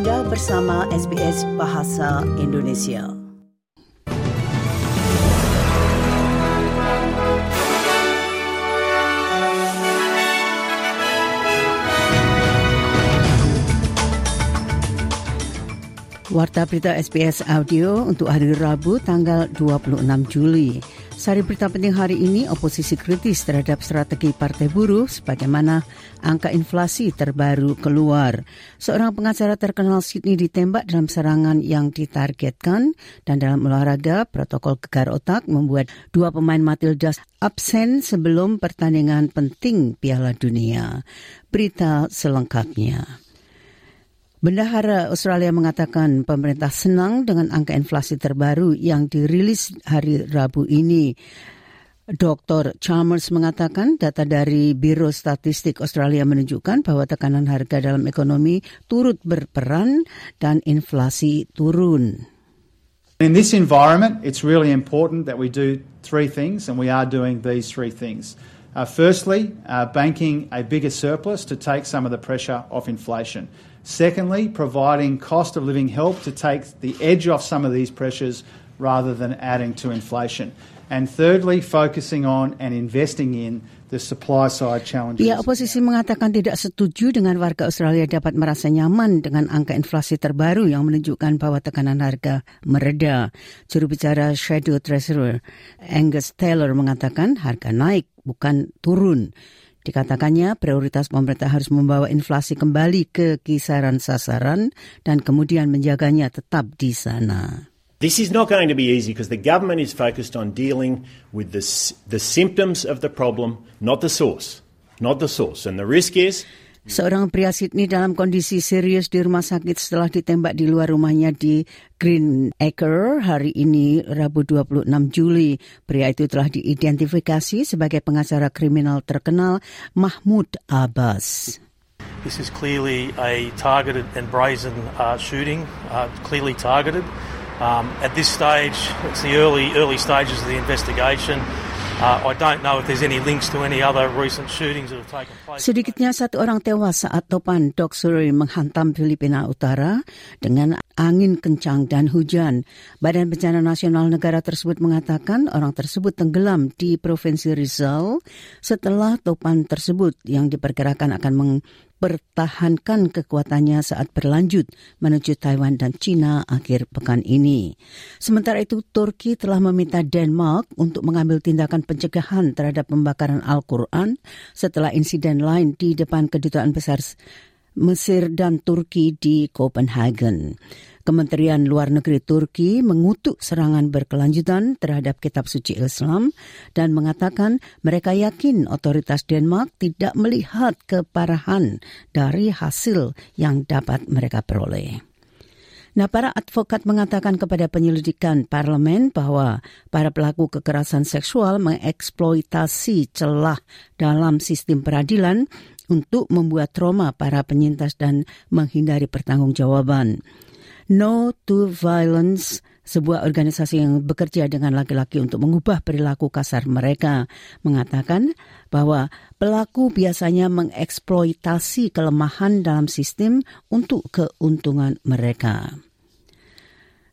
Anda bersama SBS Bahasa Indonesia. Warta berita SBS Audio untuk hari Rabu tanggal 26 Juli. Sari berita penting hari ini, oposisi kritis terhadap strategi Partai Buruh sebagaimana angka inflasi terbaru keluar. Seorang pengacara terkenal Sydney ditembak dalam serangan yang ditargetkan dan dalam olahraga protokol gegar otak membuat dua pemain Matildas absen sebelum pertandingan penting Piala Dunia. Berita selengkapnya. Bendahara Australia mengatakan pemerintah senang dengan angka inflasi terbaru yang dirilis hari Rabu ini. Dr. Chalmers mengatakan data dari Biro Statistik Australia menunjukkan bahwa tekanan harga dalam ekonomi turut berperan dan inflasi turun. In this environment, it's really important that we do three things, and we are doing these three things. Uh, firstly, uh, banking a bigger surplus to take some of the pressure off inflation. Secondly, providing cost of living help to take the edge off some of these pressures rather than adding to inflation. And thirdly, focusing on and investing in the supply side challenges. Pihak oposisi mengatakan tidak setuju dengan warga Australia dapat merasa nyaman dengan angka inflasi terbaru yang menunjukkan bahwa tekanan harga mereda. Juru bicara Shadow Treasurer Angus Taylor mengatakan harga naik bukan turun. Dikatakannya prioritas pemerintah harus membawa inflasi kembali ke kisaran sasaran dan kemudian menjaganya tetap di sana. This is not going to be easy because the government is focused on dealing with the, the symptoms of the problem, not the source. Not the source. And the risk is Seorang pria Sydney dalam kondisi serius di rumah sakit setelah ditembak di luar rumahnya di Green Acre hari ini Rabu 26 Juli. Pria itu telah diidentifikasi sebagai pengacara kriminal terkenal Mahmud Abbas. This is clearly a targeted and brazen uh, shooting, uh, clearly targeted. Um, at this stage, it's the early early stages of the investigation. Sedikitnya satu orang tewas saat topan Doksuri menghantam Filipina Utara dengan angin kencang dan hujan. Badan Bencana Nasional negara tersebut mengatakan orang tersebut tenggelam di Provinsi Rizal setelah topan tersebut yang diperkirakan akan meng mempertahankan kekuatannya saat berlanjut menuju Taiwan dan China akhir pekan ini. Sementara itu, Turki telah meminta Denmark untuk mengambil tindakan pencegahan terhadap pembakaran Al-Quran setelah insiden lain di depan kedutaan besar Mesir dan Turki di Copenhagen. Kementerian Luar Negeri Turki mengutuk serangan berkelanjutan terhadap kitab suci Islam dan mengatakan mereka yakin otoritas Denmark tidak melihat keparahan dari hasil yang dapat mereka peroleh. Nah, para advokat mengatakan kepada penyelidikan parlemen bahwa para pelaku kekerasan seksual mengeksploitasi celah dalam sistem peradilan untuk membuat trauma para penyintas dan menghindari pertanggungjawaban. No to Violence, sebuah organisasi yang bekerja dengan laki-laki untuk mengubah perilaku kasar mereka, mengatakan bahwa pelaku biasanya mengeksploitasi kelemahan dalam sistem untuk keuntungan mereka.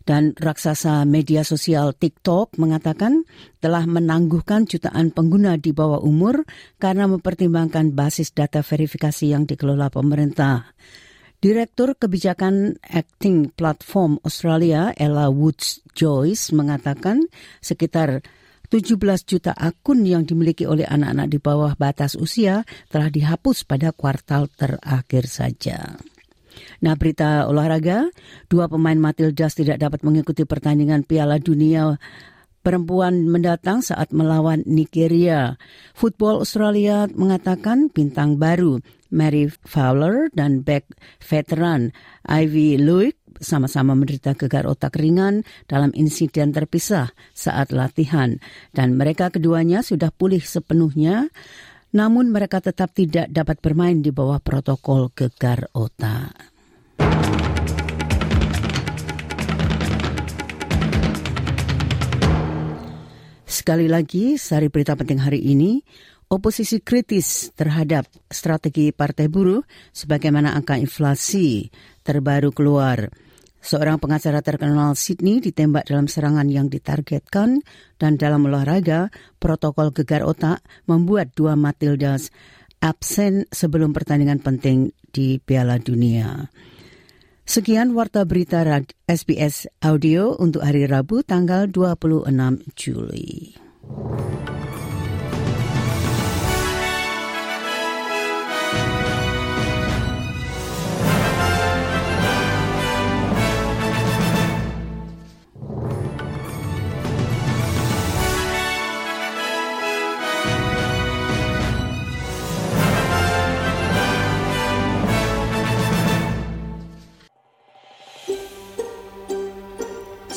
Dan raksasa media sosial TikTok mengatakan telah menangguhkan jutaan pengguna di bawah umur karena mempertimbangkan basis data verifikasi yang dikelola pemerintah. Direktur Kebijakan Acting Platform Australia, Ella Woods Joyce, mengatakan sekitar 17 juta akun yang dimiliki oleh anak-anak di bawah batas usia telah dihapus pada kuartal terakhir saja. Nah, berita olahraga, dua pemain Matildas tidak dapat mengikuti pertandingan Piala Dunia perempuan mendatang saat melawan Nigeria. Football Australia mengatakan bintang baru Mary Fowler dan back veteran Ivy Luik sama-sama menderita gegar otak ringan dalam insiden terpisah saat latihan dan mereka keduanya sudah pulih sepenuhnya namun mereka tetap tidak dapat bermain di bawah protokol gegar otak. Sekali lagi, sari berita penting hari ini, oposisi kritis terhadap strategi Partai Buruh sebagaimana angka inflasi terbaru keluar. Seorang pengacara terkenal Sydney ditembak dalam serangan yang ditargetkan dan dalam olahraga, protokol gegar otak membuat dua Matildas absen sebelum pertandingan penting di Piala Dunia. Sekian warta berita SBS Audio untuk hari Rabu tanggal 26 Juli.